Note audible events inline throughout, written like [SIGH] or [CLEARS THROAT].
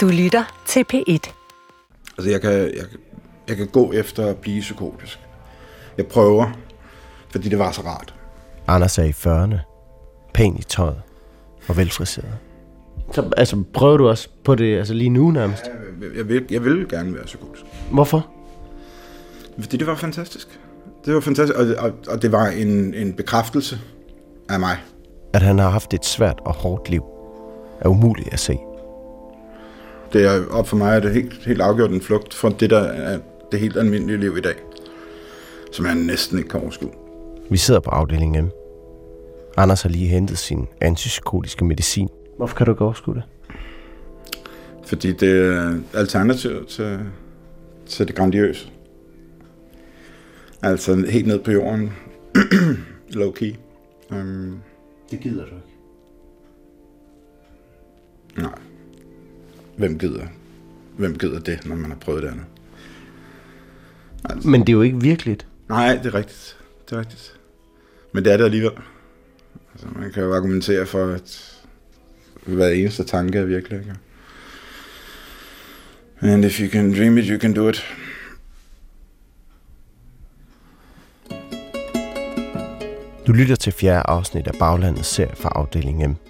Du lytter til P1. Altså, jeg kan, jeg, jeg kan gå efter at blive psykotisk. Jeg prøver, fordi det var så rart. Anders er i 40'erne, pæn i tøjet og velfriseret. Så altså, prøver du også på det altså lige nu nærmest? Jeg, jeg, vil, jeg vil gerne være psykotisk. Hvorfor? Fordi det var fantastisk. Det var fantastisk, og, og, og det var en, en bekræftelse af mig. At han har haft et svært og hårdt liv, er umuligt at se. Det er op for mig, at det helt, helt afgjort en flugt fra det, der er det helt almindelige liv i dag, som jeg næsten ikke kan overskue. Vi sidder på afdelingen M. Anders har lige hentet sin antipsykotiske medicin. Hvorfor kan du ikke overskue det? Fordi det er alternativ til, til det grandiøse. Altså helt ned på jorden. Low key. Um, Det gider du ikke. nej. Hvem gider? Hvem gider det, når man har prøvet det andet? Men det er jo ikke virkeligt. Nej, det er rigtigt. Det er rigtigt. Men det er det alligevel. Altså, man kan jo argumentere for, at hver eneste tanke er virkelig. Ikke? And if you can dream it, you can do it. Du lytter til fjerde afsnit af Baglandets serie fra afdeling M.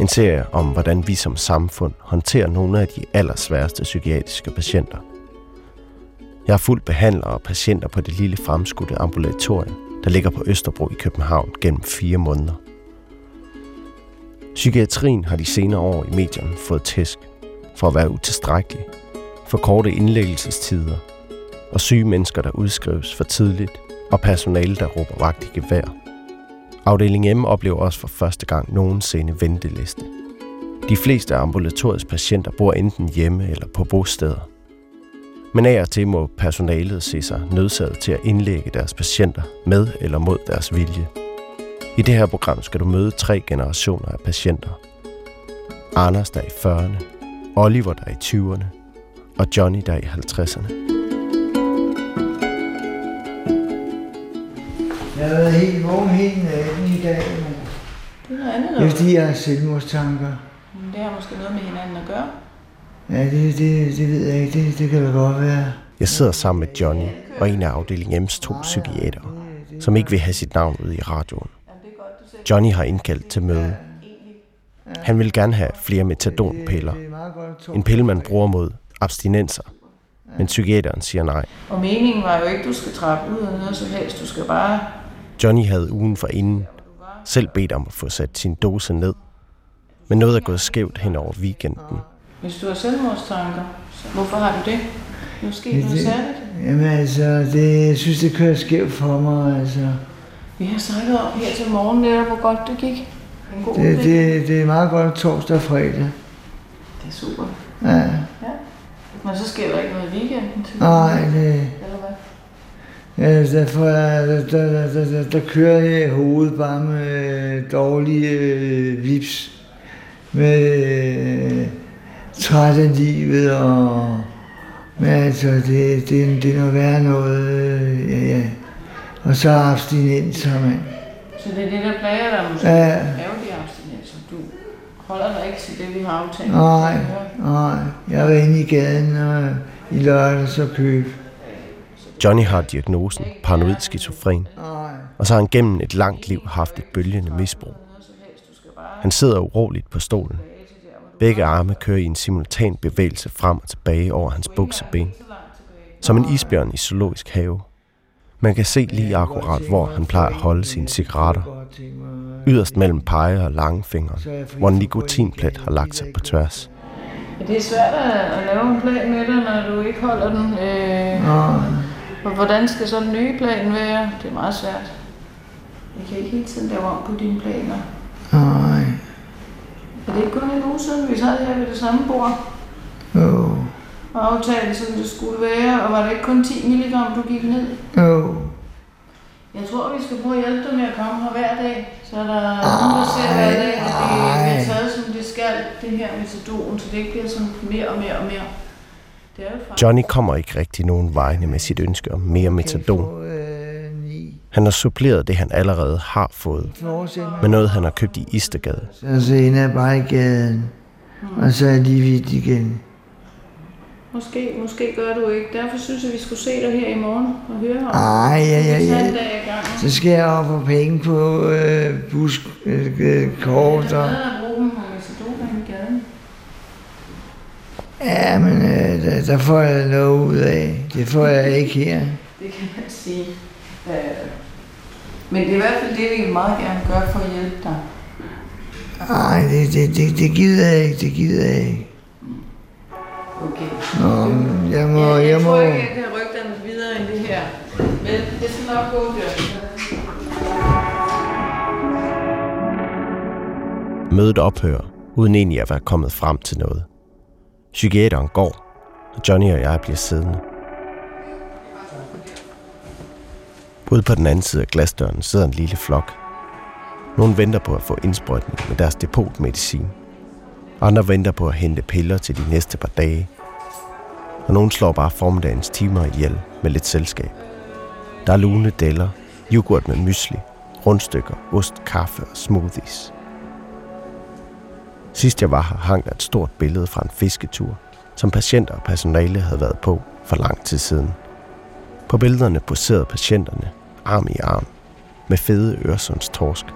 En serie om, hvordan vi som samfund håndterer nogle af de allersværeste psykiatriske patienter. Jeg har fulgt behandlere og patienter på det lille fremskudte ambulatorium, der ligger på Østerbro i København gennem fire måneder. Psykiatrien har de senere år i medierne fået tæsk for at være utilstrækkelig, for korte indlæggelsestider og syge mennesker, der udskrives for tidligt, og personale, der råber vagt i gevær. Afdeling M oplever også for første gang nogensinde venteliste. De fleste af ambulatoriets patienter bor enten hjemme eller på bosteder. Men af og til må personalet se sig nødsaget til at indlægge deres patienter med eller mod deres vilje. I det her program skal du møde tre generationer af patienter. Anders, der er i 40'erne, Oliver, der er i 20'erne, og Johnny, der er i 50'erne. Jeg har været helt vågen hele natten i dag, Det er noget andet det er fordi, jeg har selvmordstanker. Men Det har måske noget med hinanden at gøre. Ja, det, det, det ved jeg ikke. Det, det kan da godt være. Jeg sidder sammen med Johnny og en af afdeling M's to psykiatere, som ikke vil have sit navn ud i radioen. Johnny har indkaldt til møde. Han vil gerne have flere metadonpiller. Er. En pille, man bruger mod abstinenser. Men psykiateren siger nej. Og meningen var jo ikke, at du skal trappe ud af noget som helst. Du skal bare... Johnny havde ugen for inden selv bedt om at få sat sin dose ned. Men noget er gået skævt hen over weekenden. Hvis du har selvmordstanker, hvorfor har du det? Sket noget særligt. Jamen altså, det, jeg synes, det kører skævt for mig, altså. Vi har snakket om her til morgen netop, hvor godt det gik. En god Det, det, det, er meget godt torsdag og fredag. det er super. Ja, Men så sker der ikke noget i weekenden nej, det, Derfor, er- der, der, der, der, der kører jeg i hovedet bare med dårlige øh, vips. Med øh, træt af livet og... Men altså, det, det, det er noget værre noget, øh, ja, ja. Og så abstinenser, mand. Så det er det, der plager dig måske? Ja. Er de abstinenser. Du holder dig ikke til det, vi har aftalt. Nej, nej. Jeg var inde i gaden og i lørdags og køb. Johnny har diagnosen paranoid skizofren, og så har han gennem et langt liv haft et bølgende misbrug. Han sidder uroligt på stolen. Begge arme kører i en simultan bevægelse frem og tilbage over hans bukseben. Som en isbjørn i zoologisk have. Man kan se lige akkurat, hvor han plejer at holde sine cigaretter. Yderst mellem pege og langfingeren, hvor en nikotinplet har lagt sig på tværs. Ja, det er svært at, lave en plan med dig, når du ikke holder den. Øh. Og hvordan skal så den nye plan være? Det er meget svært. Vi kan ikke hele tiden lave om på dine planer. Nej. Er det ikke kun en uge siden, vi sad her ved det samme bord Jo. og aftalte, som det skulle være? Og var det ikke kun 10 milligram, du gik ned? Jo. Jeg tror, vi skal prøve at hjælpe dig med at komme her hver dag. Så er der nogen, der ser hver dag, at det bliver taget, som det skal, det her metadon, så det ikke bliver sådan mere og mere og mere. Det er jo faktisk... Johnny kommer ikke rigtig nogen vegne med sit ønske om mere metadon. Øh. Han har suppleret det, han allerede har fået, med noget, han har købt i Istegade. Så, så ender jeg bare i gaden. Og så er lige vidt igen. Måske, måske gør du ikke. Derfor synes jeg, vi skulle se dig her i morgen og høre om. Ej, ja, ja, ja. Så skal jeg op og penge på øh, buskort øh, er og... bedre at bruge dem på Metadona i gaden. Ja, men øh, der, der får jeg noget ud af. Det får jeg ikke her. Det kan man sige. Øh, Men det er i hvert fald det, vi meget gerne gør for at hjælpe dig. Nej, det, det, det, det gider jeg ikke, det gider jeg ikke. Okay. Nå, men jeg må, Ja, jeg jeg må... tror ikke, jeg kan rykke den videre end det her. Men det skal nok gå, Bjørn. Mødet ophører, uden egentlig at være kommet frem til noget. Psykiateren går, og Johnny og jeg bliver siddende. Ude på den anden side af glasdøren sidder en lille flok. Nogle venter på at få indsprøjtning med deres depotmedicin. Andre venter på at hente piller til de næste par dage. Og nogle slår bare formiddagens timer ihjel med lidt selskab. Der er lune deller, yoghurt med mysli, rundstykker, ost, kaffe og smoothies. Sidst jeg var her, hang der et stort billede fra en fisketur, som patienter og personale havde været på for lang tid siden. På billederne poserede patienterne arm i arm med fede Øresundstorsk.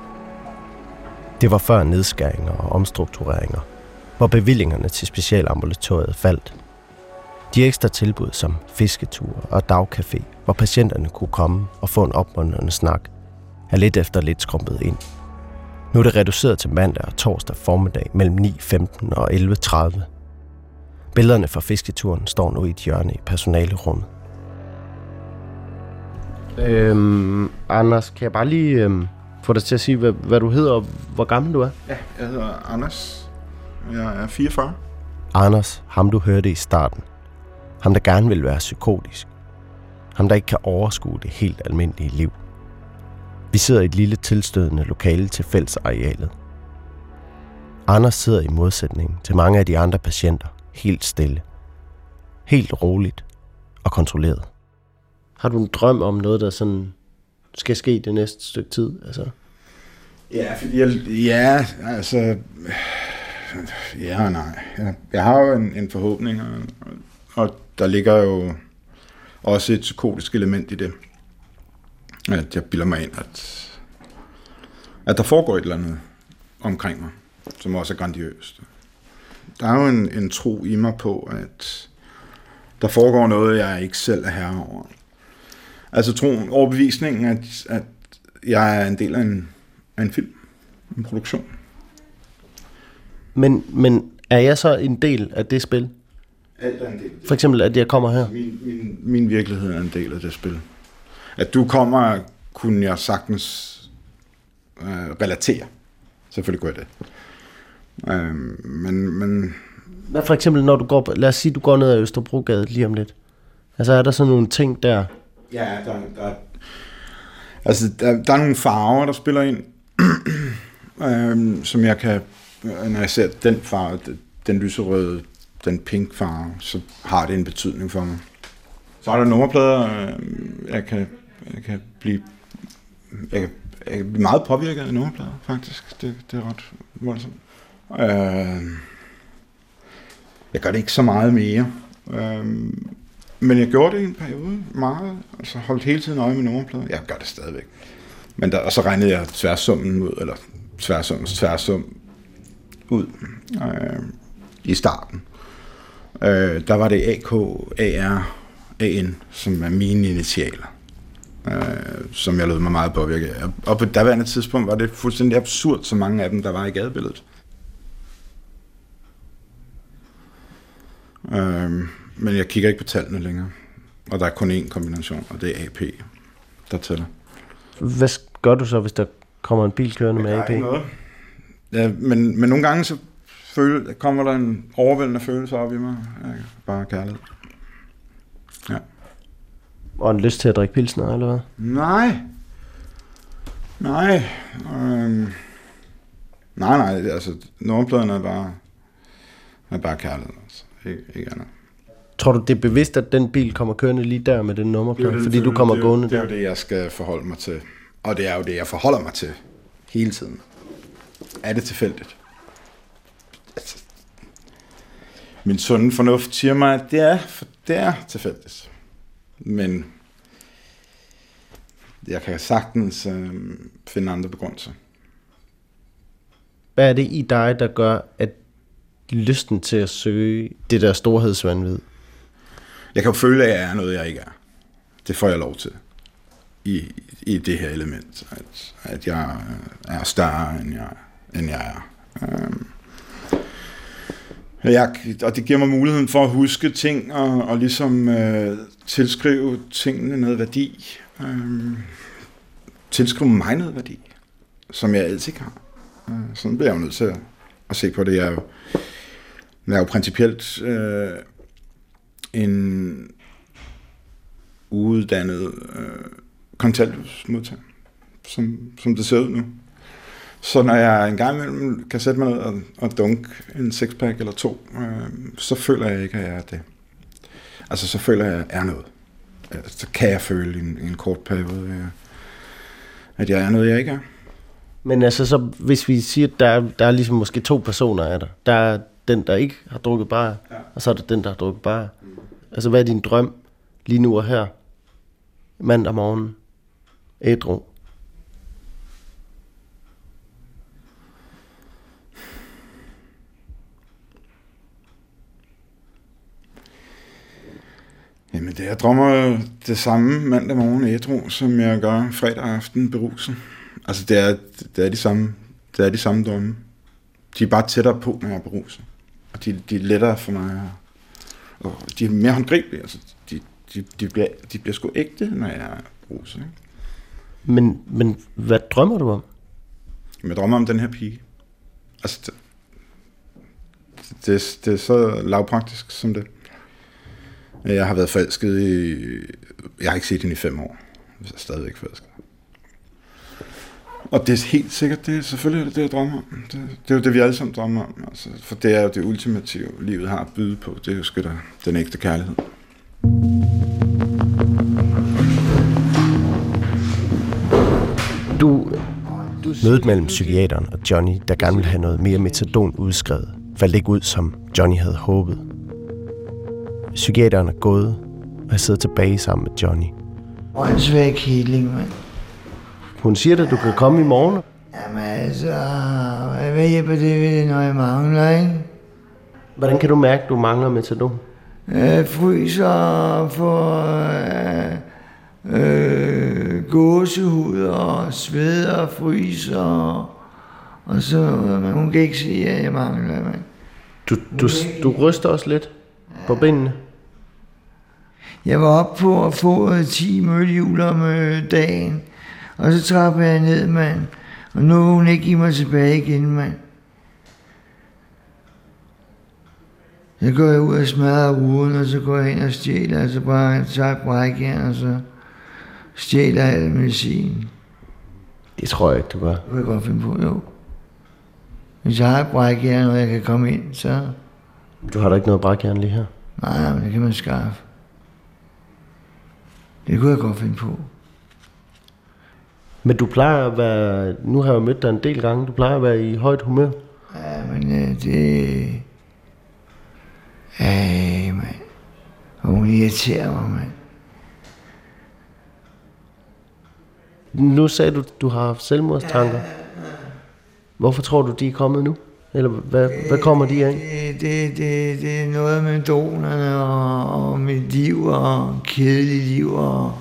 Det var før nedskæringer og omstruktureringer, hvor bevillingerne til specialambulatoriet faldt. De ekstra tilbud som fisketure og dagcafé, hvor patienterne kunne komme og få en opmuntrende snak, er lidt efter lidt skrumpet ind. Nu er det reduceret til mandag og torsdag formiddag mellem 9.15 og 11.30. Billederne fra fisketuren står nu i et hjørne i personalerummet. Øhm, Anders, kan jeg bare lige øhm, få dig til at sige, hvad, hvad du hedder og hvor gammel du er? Ja, jeg hedder Anders. Jeg er 44. Anders, ham du hørte i starten. Ham der gerne vil være psykotisk. Ham der ikke kan overskue det helt almindelige liv. Vi sidder i et lille tilstødende lokale til fællesarealet. Anders sidder i modsætning til mange af de andre patienter helt stille. Helt roligt og kontrolleret. Har du en drøm om noget, der sådan skal ske det næste stykke tid? Altså, Ja, fordi jeg, ja, altså, ja og nej. Jeg, jeg har jo en, en forhåbning, og, og der ligger jo også et psykotisk element i det. At jeg bilder mig ind, at, at der foregår et eller andet omkring mig, som også er grandiøst. Der er jo en, en tro i mig på, at der foregår noget, jeg ikke selv er herre over. Altså troen, overbevisningen, at, at jeg er en del af en, af en film, en produktion. men, men er jeg så en del af det spil? Alt er en del. For eksempel, at jeg kommer her? Min, min, min virkelighed er en del af det spil. At du kommer, kunne jeg sagtens øh, relatere. Selvfølgelig kunne jeg det. Øh, men, men Hvad for eksempel, når du går lad os sige, du går ned ad Østerbrogade lige om lidt. Altså er der sådan nogle ting der, ja, der, der, altså, der, der er nogle farver, der spiller ind, [CLEARS THROAT] øh, som jeg kan, når jeg ser den farve, den lyserøde, den pink farve, så har det en betydning for mig. Så er der nummerplader, øh, jeg kan, jeg kan blive jeg kan, jeg kan blive meget påvirket af nummerplader, faktisk. Det, det er ret voldsomt. Øh, jeg gør det ikke så meget mere. Øh, men jeg gjorde det i en periode meget. Altså holdt hele tiden øje med nummerplader. Jeg gør det stadigvæk. Men der, og så regnede jeg tværsummen ud, eller tværsummens tværsum ud øh, i starten. Øh, der var det AK, AR, AN, som er mine initialer, øh, som jeg lød mig meget påvirke af. Og på daværende tidspunkt var det fuldstændig absurd, så mange af dem, der var i gadebilledet. Øh, men jeg kigger ikke på tallene længere. Og der er kun én kombination, og det er AP, der tæller. hvad gør du så, hvis der kommer en bil kørende med AP? noget. Ja, men, men nogle gange så føle, kommer der en overvældende følelse op i mig. Ja, bare kærlighed. Ja. Og en lyst til at drikke pilsner, eller hvad? Nej. Nej. Øhm. Nej, nej. det- Altså, nummerpladerne er bare, er bare kærlighed. Altså. Ikke, ikke andet. Tror du, det er bevidst, at den bil kommer kørende lige der med den nummerplade, fordi du kommer det, er jo- gående Det er der? jo det, jeg skal forholde mig til. Og det er jo det, jeg forholder mig til hele tiden. Er det tilfældigt? Altså, min sunde fornuft siger mig, at det er, det er tilfældigt. Men jeg kan sagtens øh, finde andre begrundelser. Hvad er det i dig, der gør, at lysten til at søge det der storhedsvandvid? Jeg kan jo føle, at jeg er noget, jeg ikke er. Det får jeg lov til i, i det her element. At, at jeg er større, end jeg, end jeg er. Øhm. Jeg, og det giver mig muligheden for at huske ting og, og ligesom øh, tilskrive tingene noget værdi. Øh, Tilskrive mig noget værdi, som jeg altid har. Øh, sådan bliver jeg jo nødt til at, at se på det. Jeg er jo, jeg er jo principielt øh, en uuddannet øh, kontanthusmodtager, som, som det ser ud nu. Så når jeg en gang imellem kan sætte mig ned og, og dunke en sixpack eller to, øh, så føler jeg ikke, at jeg er det. Altså, så føler jeg, at jeg er noget. Altså, så kan jeg føle i en, i en kort periode, øh, at jeg er noget, jeg ikke er. Men altså, så hvis vi siger, at der er, der er ligesom måske to personer af dig. Der er den, der ikke har drukket bare, ja. og så er der den, der har drukket bare. Mm. Altså, hvad er din drøm lige nu og her? Mandag morgen. Ædru. Jamen det, jeg drømmer det samme mandag morgen ædru, som jeg gør fredag aften berusen. Altså det er, det er de samme, det er de samme drømme. De er bare tættere på, når jeg er beruset. Og de, de er lettere for mig. Og de er mere håndgribelige. Altså, de, de, de, bliver, de bliver sgu ægte, når jeg er beruset. Ikke? Men, men hvad drømmer du om? Jeg drømmer om den her pige. Altså, det, det, det er så lavpraktisk som det. Jeg har været forelsket i... Jeg har ikke set hende i fem år. Jeg er stadigvæk forelsket. Og det er helt sikkert, det er selvfølgelig det, jeg drømmer om. Det, det er jo det, vi alle sammen drømmer om. Altså, for det er jo det ultimative, livet har at byde på. Det er jo sgu da den ægte kærlighed. Du, du Mødet mellem psykiateren og Johnny, der gerne ville have noget mere metadon udskrevet, faldt ikke ud, som Johnny havde håbet. Psykiateren er gået, og jeg sidder tilbage sammen med Johnny. Åndsvæk healing, mand. Hun siger, at du kan komme i morgen. Jamen altså, hvad hjælper det, når jeg mangler, ikke? Hvordan kan du mærke, at du mangler metadon? Jeg fryser for øh, øh, gåsehud og sveder og fryser. Og så, men hun kan ikke sige, at jeg mangler, mand. Du, du, du ryster også lidt på benene. Jeg var oppe på at få 10 møllehjul om øh, dagen. Og så trapper jeg ned, mand. Og nu vil hun ikke give mig tilbage igen, mand. Så går jeg ud og smadrer ruden, og så går jeg ind og stjæler, og så bare tager brækjern, og så stjæler jeg al medicin. Det tror jeg ikke, du gør. Det kunne jeg godt finde på, jo. Hvis jeg har brækjern, og jeg kan komme ind, så... Du har da ikke noget brækjern lige her? Nej, men det kan man skaffe. Det kunne jeg godt finde på. Men du plejer at være, nu har jeg mødt dig en del gange, du plejer at være i højt humør. Ja, men øh, det... Ej, mand. Hun irriterer mig, mand. Nu sagde du, du har haft selvmordstanker. Hvorfor tror du, de er kommet nu? Eller hvad, hvad kommer de af? Det, det, det, det er noget med donerne og, og mit liv og kedeligt liv og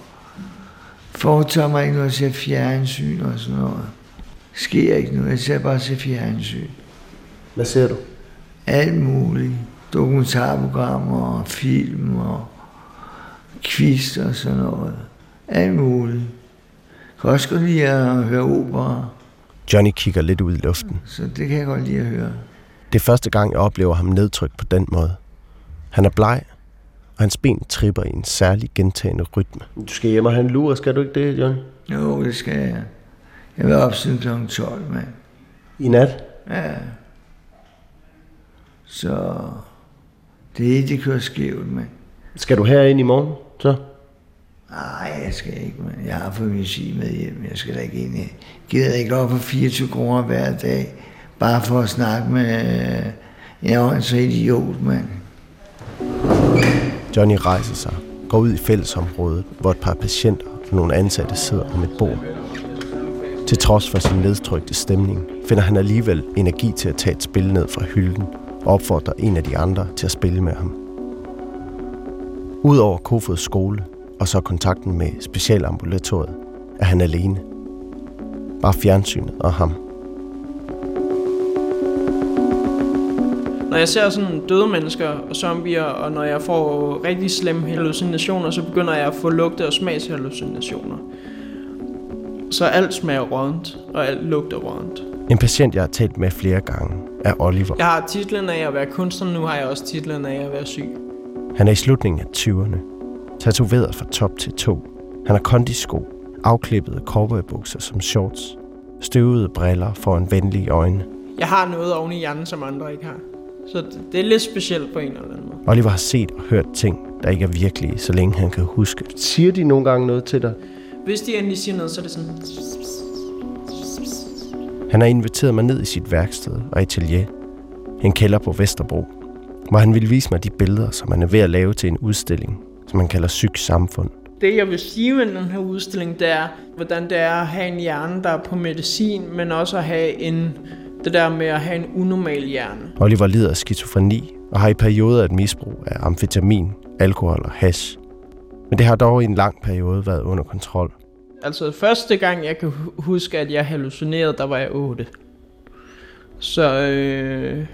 foretager mig ikke noget at se fjernsyn og sådan noget. Sker ikke noget, jeg ser bare se fjernsyn. Hvad ser du? Alt muligt. Dokumentarprogrammer og film og quiz og sådan noget. Alt muligt. Jeg kan også godt lide at høre opera. Johnny kigger lidt ud i luften. Så det kan jeg godt lide at høre. Det er første gang, jeg oplever ham nedtrykt på den måde. Han er bleg, og hans ben tripper i en særlig gentagende rytme. Du skal hjem og have en lur, skal du ikke det, Johnny? Jo, det skal jeg. Jeg vil op siden kl. 12, mand. I nat? Ja. Så det er det kører skævt, mand. Skal du herind i morgen, så? Nej, jeg skal ikke. Jeg har fået medicin med hjem. Jeg skal da ikke ind. Jeg gider ikke op for 24 kroner hver dag. Bare for at snakke med øh, en ordentlig idiot, mand. Johnny rejser sig, går ud i fællesområdet, hvor et par patienter og nogle ansatte sidder om et bord. Til trods for sin nedtrykte stemning, finder han alligevel energi til at tage et spil ned fra hylden og opfordrer en af de andre til at spille med ham. Udover Kofods skole og så kontakten med specialambulatoriet, er han alene. Bare fjernsynet og ham. Når jeg ser sådan døde mennesker og zombier, og når jeg får rigtig slemme hallucinationer, så begynder jeg at få lugte- og smagshallucinationer. Så alt smager rådent, og alt lugter rådent. En patient, jeg har talt med flere gange, er Oliver. Jeg har titlen af at være kunstner, nu har jeg også titlen af at være syg. Han er i slutningen af 20'erne. Tatoveret fra top til to. Han har kondisko, afklippede cowboybukser som shorts, støvede briller for en venlig øjne. Jeg har noget oven i hjernen, som andre ikke har. Så det- det er lidt specielt på en eller anden måde. Oliver har set og hørt ting, der ikke er virkelige, så længe han kan huske. Siger de nogle gange noget til dig? Hvis de endelig siger noget, så er det sådan... Han har inviteret mig ned i sit værksted og atelier. En kælder på Vesterbro, hvor han ville vise mig de billeder, som han er ved at lave til en udstilling, som han kalder Syg Samfund. Det jeg vil sige med den her udstilling, det er, hvordan det er at have en hjerne, der er på medicin, men også at have en, det der med at have en unormal hjerne. Oliver lider af skizofreni og har i perioder et misbrug af amfetamin, alkohol og hash. Men det har dog i en lang periode været under kontrol. Altså første gang, jeg kan hu- huske, at jeg hallucinerede, der var jeg 8. Så, øh,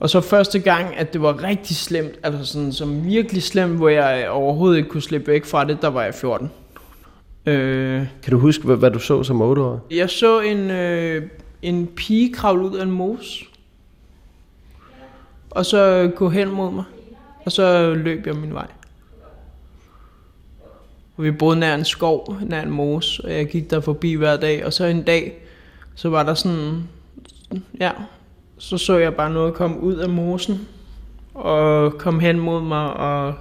og så første gang, at det var rigtig slemt, altså sådan som virkelig slemt, hvor jeg overhovedet ikke kunne slippe væk fra det, der var jeg 14. Øh, Kan du huske, hvad, hvad du så som 8 år? jeg så en, øh, en pige kravle ud af en mos, og så gå hen mod mig, og så løb jeg min vej. Og vi boede nær en skov, nær en mos, og jeg gik der forbi hver dag, og så en dag, så var der sådan, ja, så så jeg bare noget komme ud af mosen, og kom hen mod mig, og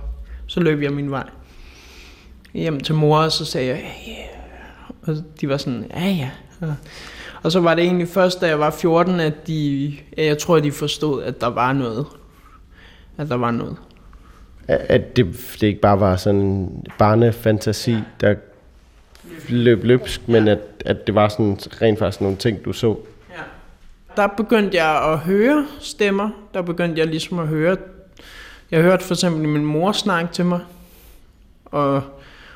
så løb jeg min vej. Hjem til mor, og så sagde jeg, yeah. og de var sådan, ja ja. Og- Og så var det egentlig først, da jeg var 14, at de, ja, jeg tror, de forstod, at der var noget. At der var noget. At det, det ikke bare var sådan en barnefantasi, der løb løbsk, men at, at det var sådan rent faktisk nogle ting, du så. Der begyndte jeg at høre stemmer. Der begyndte jeg ligesom at høre... Jeg hørte for eksempel min mor snakke til mig. Og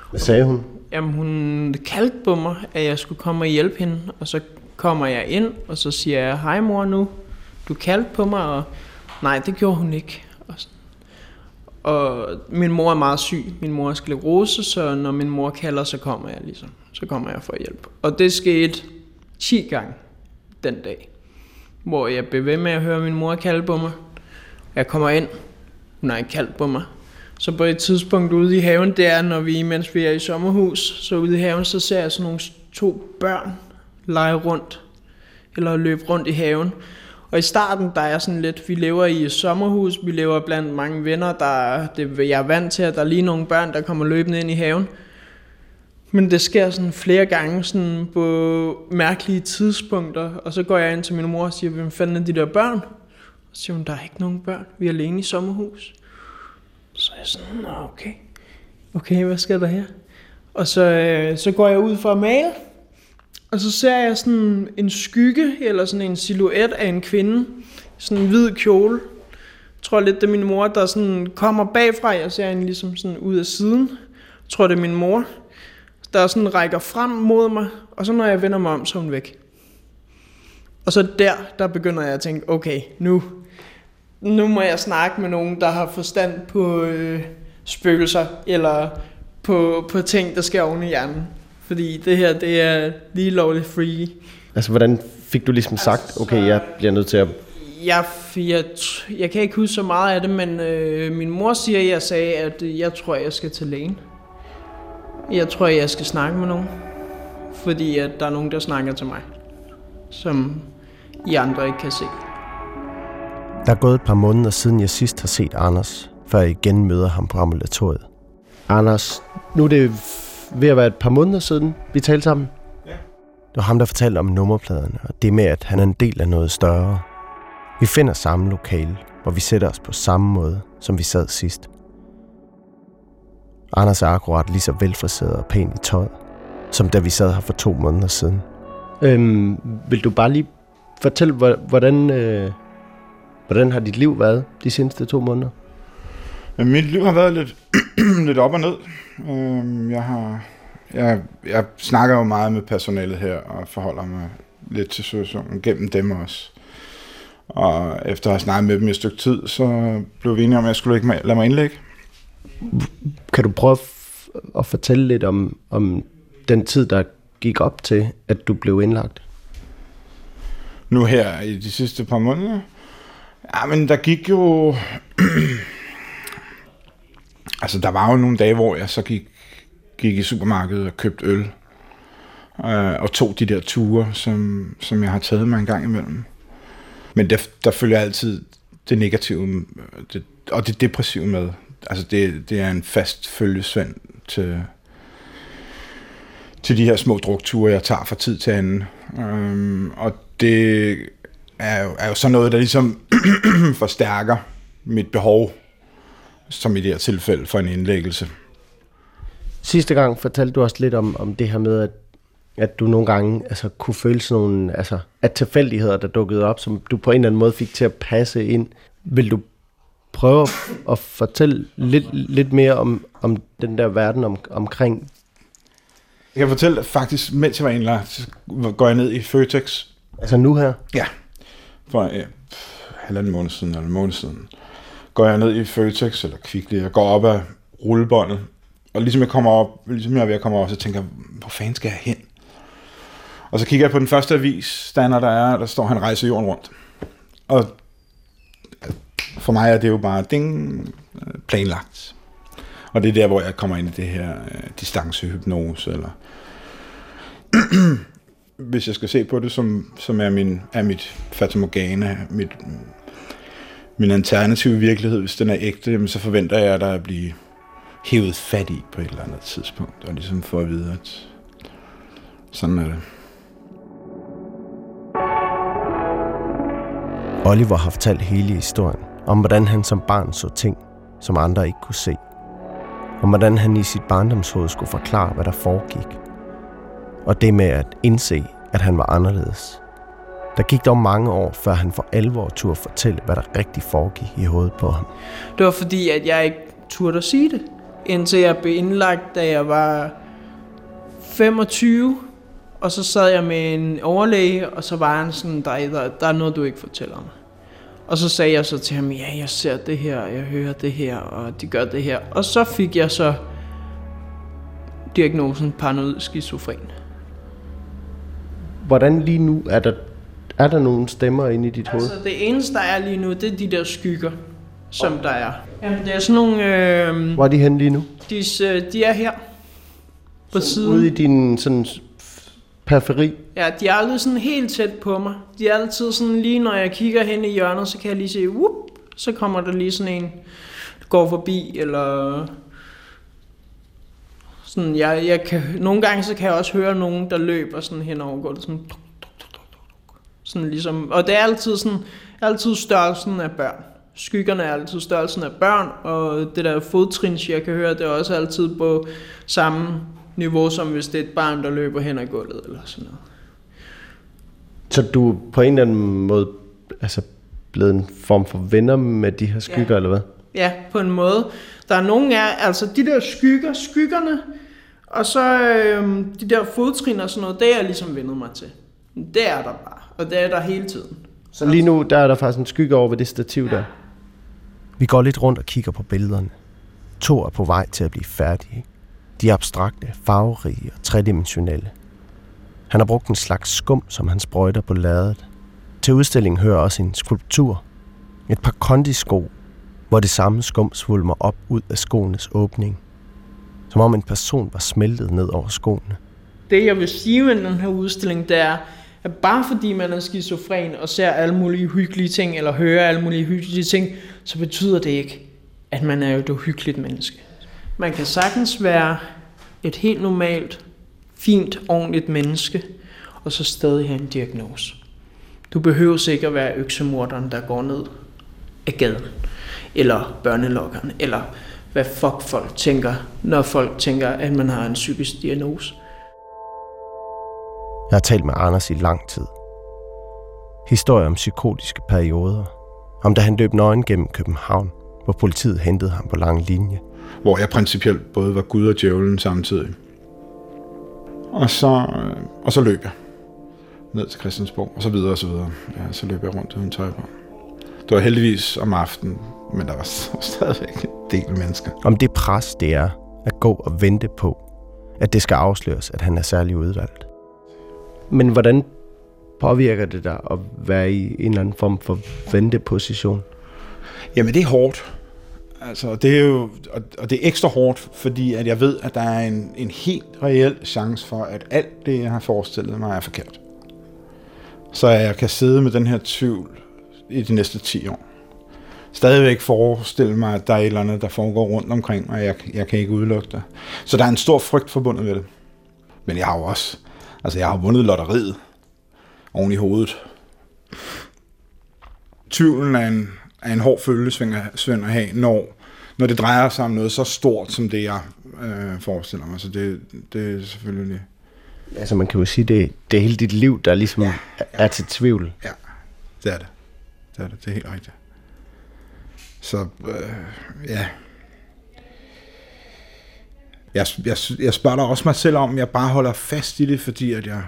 Hvad sagde hun? jamen, hun kaldte på mig, at jeg skulle komme og hjælpe hende. Og så kommer jeg ind, og så siger jeg, hej mor nu. Du kaldte på mig, og nej, det gjorde hun ikke. Og, og min mor er meget syg. Min mor har sklerose, så når min mor kalder, så kommer jeg ligesom. Så kommer jeg for at hjælpe. Og det skete 10 gange den dag, hvor jeg blev ved med at høre min mor kalde på mig. Jeg kommer ind, hun har ikke kaldt på mig. Så på et tidspunkt ude i haven, det er, når vi, mens vi er i sommerhus, så ude i haven, så ser jeg sådan nogle to børn lege rundt, eller løbe rundt i haven. Og i starten, der er sådan lidt, vi lever i et sommerhus, vi lever blandt mange venner, der, det, jeg er vant til, at der er lige nogle børn, der kommer løbende ind i haven. Men det sker sådan flere gange sådan på mærkelige tidspunkter, og så går jeg ind til min mor og siger, hvem fanden er de der børn? Og så siger hun, der er ikke nogen børn, vi er alene i sommerhus. Så er jeg sådan, Nå, okay. Okay, hvad sker der her? Og så, øh, så går jeg ud for at male, og så ser jeg sådan en skygge, eller sådan en silhuet af en kvinde, sådan en hvid kjole. Jeg tror lidt, det er min mor, der sådan kommer bagfra, jeg ser hende ligesom sådan ud af siden. Jeg tror, det er min mor, der sådan rækker frem mod mig, og så når jeg vender mig om, så er hun væk. Og så der, der begynder jeg at tænke, okay, nu, nu må jeg snakke med nogen, der har forstand på øh, spøgelser, eller på, på ting, der sker oven i hjernen. Fordi det her, det er lige lovligt free. Altså, hvordan fik du ligesom sagt, okay, jeg bliver nødt til at... Jeg, jeg, jeg kan ikke huske så meget af det, men øh, min mor siger, at jeg sagde, at jeg tror, jeg skal til lægen. Jeg tror, jeg skal snakke med nogen. Fordi at der er nogen, der snakker til mig. Som I andre ikke kan se. Der er gået et par måneder siden jeg sidst har set Anders, før jeg igen møder ham på ambulatoriet. Anders, nu er det ved at være et par måneder siden, vi talte sammen. Det var ham, der fortalte om nummerpladerne, og det med, at han er en del af noget større. Vi finder samme lokale, hvor vi sætter os på samme måde, som vi sad sidst. Anders er akkurat lige så velfriseret og pæn i tøjet, som da vi sad her for to måneder siden. Øhm, vil du bare lige fortælle, hvor- hvordan, øh, hvordan har dit liv været de seneste to måneder? Men mit liv har været lidt, [CLEARS THROAT] lidt op og ned. Øhm, jeg har... Jeg, jeg snakker jo meget med personalet her, og forholder mig lidt til situationen gennem dem også. Og efter at have snakket med dem i et stykke tid, så blev vi enige om, at jeg skulle ikke lade mig indlægge. Kan du prøve at, fortælle lidt om, om den tid, der gik op til, at du blev indlagt? nu her i de sidste par måneder. Ja, men der gik jo... [CLEARS THROAT] altså, der var jo nogle dage, hvor jeg så gik, gik i supermarkedet og købte øl. Øh, og tog de der ture, som, som jeg har taget mig en gang imellem. Men der, der følger altid det negative øh, det, og det depressive med. Altså, det, det er en fast følgesvend til, til de her små drukture, jeg tager fra tid til anden. Øhm, og det er jo, er jo sådan noget, der ligesom [CLEARS THROAT] forstærker mit behov, som i det her tilfælde for en indlæggelse. Sidste gang fortalte du også lidt om, om det her med, at, at du nogle gange altså, kunne føle sådan nogle, altså, at tilfældigheder, der dukkede op, som du på en eller anden måde fik til at passe ind. Vil du prøve at, fortælle lidt, lidt mere om, om den der verden om, omkring Jeg kan fortælle, at faktisk, mens jeg var indlagt, så går jeg ned i Føtex Altså nu her? for ja, halvanden måned siden, eller en måned siden, går jeg ned i Føtex eller Kvickly, jeg går op ad rullebåndet, og ligesom jeg kommer op, ligesom jeg er ved at komme op, så tænker jeg, hvor fanden skal jeg hen? Og så kigger jeg på den første avis, stander der er, der står, han rejser jorden rundt. Og for mig er det jo bare ding, øh, planlagt. Og det er der, hvor jeg kommer ind i det her øh, distancehypnose, eller [CLEARS THROAT] hvis jeg skal se på det, som, som er, min, er mit fatamorgana, mit, min alternative virkelighed, hvis den er ægte, jamen, så forventer jeg, at at blive hævet fat i på et eller andet tidspunkt, og ligesom få at vide, at sådan er det. Oliver har fortalt hele historien om, hvordan han som barn så ting, som andre ikke kunne se. Om hvordan han i sit barndomshoved skulle forklare, hvad der foregik. Og det med at indse, at han var anderledes. Der gik dog mange år, før han for alvor turde fortælle, hvad der rigtig foregik i hovedet på ham. Det var fordi, at jeg ikke turde at sige det. Indtil jeg blev indlagt, da jeg var 25. Og så sad jeg med en overlæge, og så var han sådan, der, der, der er noget, du ikke fortæller mig. Og så sagde jeg så til ham, ja, jeg ser det her, jeg hører det her, og de gør det her. Og så fik jeg så diagnosen paranoid skizofren. Hvordan lige nu er der, er der nogle stemmer inde i dit hoved? Altså det eneste, der er lige nu, det er de der skygger, som der er. Jamen, det er sådan nogle, øh, Hvor er de henne lige nu? de, de er her på siden. Ude i din sådan periferi? Ja, de er aldrig sådan helt tæt på mig. De er altid sådan lige, når jeg kigger hen i hjørnet, så kan jeg lige se, whoop, så kommer der lige sådan en, der går forbi, eller sådan, jeg, jeg kan, nogle gange så kan jeg også høre nogen, der løber sådan hen over gulvet, sådan, tuk, tuk, tuk, tuk, tuk. sådan ligesom, og det er altid sådan, altid størrelsen af børn. Skyggerne er altid størrelsen af børn, og det der fodtrins, jeg kan høre, det er også altid på samme niveau, som hvis det er et barn, der løber hen ad gulvet, eller sådan noget. Så du på en eller anden måde altså blevet en form for venner med de her skygger, Ja. eller hvad? Ja, på en måde. Der er nogle af, altså de der skygger, skyggerne, og så øhm, de der fodtrin og sådan noget, det er jeg ligesom vendet mig til. Det er der bare, og det er der hele tiden. Så lige nu, der er der faktisk en skygge over ved det stativ der. Vi går lidt rundt og kigger på billederne. To er på vej til at blive færdige. De er abstrakte, farverige og tredimensionelle. Han har brugt en slags skum, som han sprøjter på ladet. Til udstillingen hører også en skulptur. Et par kondisko, hvor det samme skum svulmer op ud af skoenes åbning. Som om en person var smeltet ned over skoene. Det jeg vil sige med den her udstilling, det er, at bare fordi man er skizofren og ser alle mulige hyggelige ting, eller hører alle mulige hyggelige ting, så betyder det ikke, at man er et uhyggeligt menneske. Man kan sagtens være et helt normalt, fint, ordentligt menneske, og så stadig have en diagnose. Du behøver ikke at være øksemorderen, der går ned af gaden, eller børnelokkeren, eller hvad fuck folk tænker, når folk tænker, at man har en psykisk diagnose. Jeg har talt med Anders i lang tid. Historier om psykotiske perioder. Om da han løb nøgen gennem København, hvor politiet hentede ham på lang linje. Hvor jeg principielt både var Gud og djævlen samtidig. Og så, øh, og så løb jeg ned til Christiansborg, og så videre og så videre. Ja, så løb jeg rundt uden tøj på. Det var heldigvis om aftenen, men der var [LAUGHS] stadigvæk en del mennesker. Om det pres, det er at gå og vente på, at det skal afsløres, at han er særlig udvalgt. Men hvordan påvirker det dig at være i en eller anden form for venteposition? Jamen, det er hårdt. Altså, det er jo, og og det er ekstra hårdt, fordi at jeg ved, at der er en, en helt reel chance for, at alt det, jeg har forestillet mig, er forkert. Så jeg kan sidde med den her tvivl i de næste 10 år. Stadigvæk forestille mig, at der er et eller andet, der foregår rundt omkring mig, og jeg, jeg kan ikke udelukke det. Så der er en stor frygt forbundet med det. Men jeg har jo også, altså jeg har vundet lotteriet oven i hovedet. Tvivlen er en, er en hård følgesvend at have, når, når det drejer sig om noget så stort, som det jeg øh, forestiller mig. Så det, det er selvfølgelig... Altså man kan jo sige, det, det er hele dit liv, der ligesom ja, ja. er til tvivl. Ja, det er det. Det er det, det er helt rigtigt. Så øh, ja. Jeg, jeg, jeg spørger også mig selv om, jeg bare holder fast i det, fordi at jeg,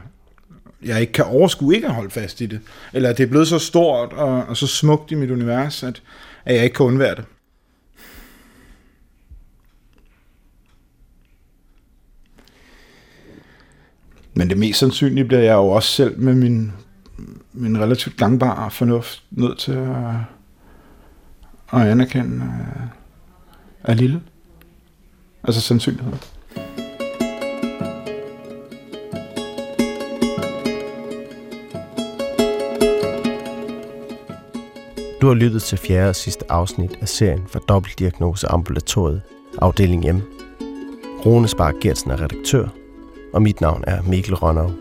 jeg ikke kan overskue ikke at holde fast i det. Eller at det er blevet så stort og, og så smukt i mit univers, at, at jeg ikke kan undvære det. Men det mest sandsynlige bliver jeg jo også selv med min, min relativt gangbare fornuft nødt til at, at anerkende øh, er lille. Altså sandsynligheden. Du har lyttet til fjerde og sidste afsnit af serien for dobbeltdiagnose ambulatoriet, afdeling M. Rune Spar Gertsen er redaktør, og mit navn er Mikkel Rønnow.